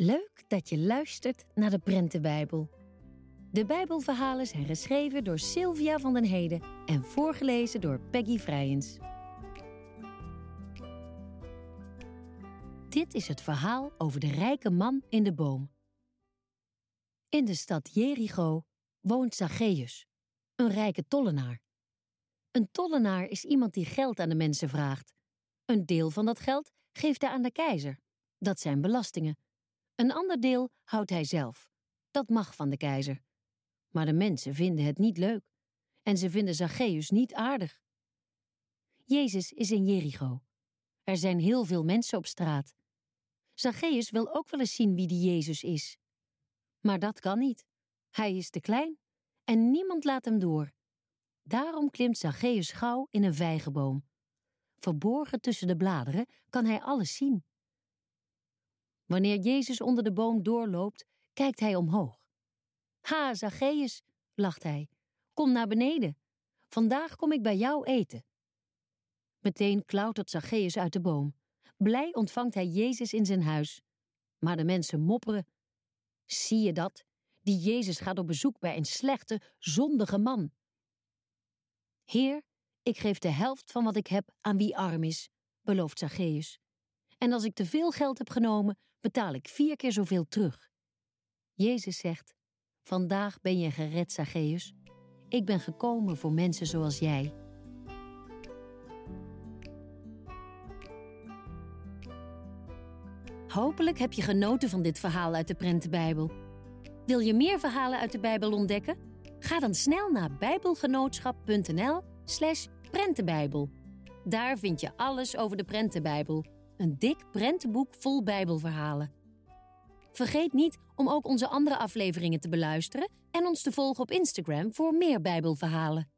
Leuk dat je luistert naar de Prentenbijbel. De Bijbelverhalen zijn geschreven door Sylvia van den Heden en voorgelezen door Peggy Vrijens. Dit is het verhaal over de rijke man in de boom. In de stad Jericho woont Zacchaeus, een rijke tollenaar. Een tollenaar is iemand die geld aan de mensen vraagt. Een deel van dat geld geeft hij aan de keizer. Dat zijn belastingen. Een ander deel houdt hij zelf. Dat mag van de keizer. Maar de mensen vinden het niet leuk. En ze vinden Zacchaeus niet aardig. Jezus is in Jericho. Er zijn heel veel mensen op straat. Zacchaeus wil ook wel eens zien wie die Jezus is. Maar dat kan niet. Hij is te klein en niemand laat hem door. Daarom klimt Zacchaeus gauw in een vijgenboom. Verborgen tussen de bladeren kan hij alles zien. Wanneer Jezus onder de boom doorloopt, kijkt hij omhoog. Ha, Zacchaeus, lacht hij, kom naar beneden. Vandaag kom ik bij jou eten. Meteen klautert Zacchaeus uit de boom. Blij ontvangt hij Jezus in zijn huis. Maar de mensen mopperen. Zie je dat? Die Jezus gaat op bezoek bij een slechte, zondige man. Heer, ik geef de helft van wat ik heb aan wie arm is, belooft Zacchaeus. En als ik te veel geld heb genomen, betaal ik vier keer zoveel terug. Jezus zegt: Vandaag ben je gered, Zacchaeus. Ik ben gekomen voor mensen zoals jij. Hopelijk heb je genoten van dit verhaal uit de Prentenbijbel. Wil je meer verhalen uit de Bijbel ontdekken? Ga dan snel naar bijbelgenootschap.nl/slash prentenbijbel. Daar vind je alles over de Prentenbijbel een dik prentenboek vol Bijbelverhalen. Vergeet niet om ook onze andere afleveringen te beluisteren en ons te volgen op Instagram voor meer Bijbelverhalen.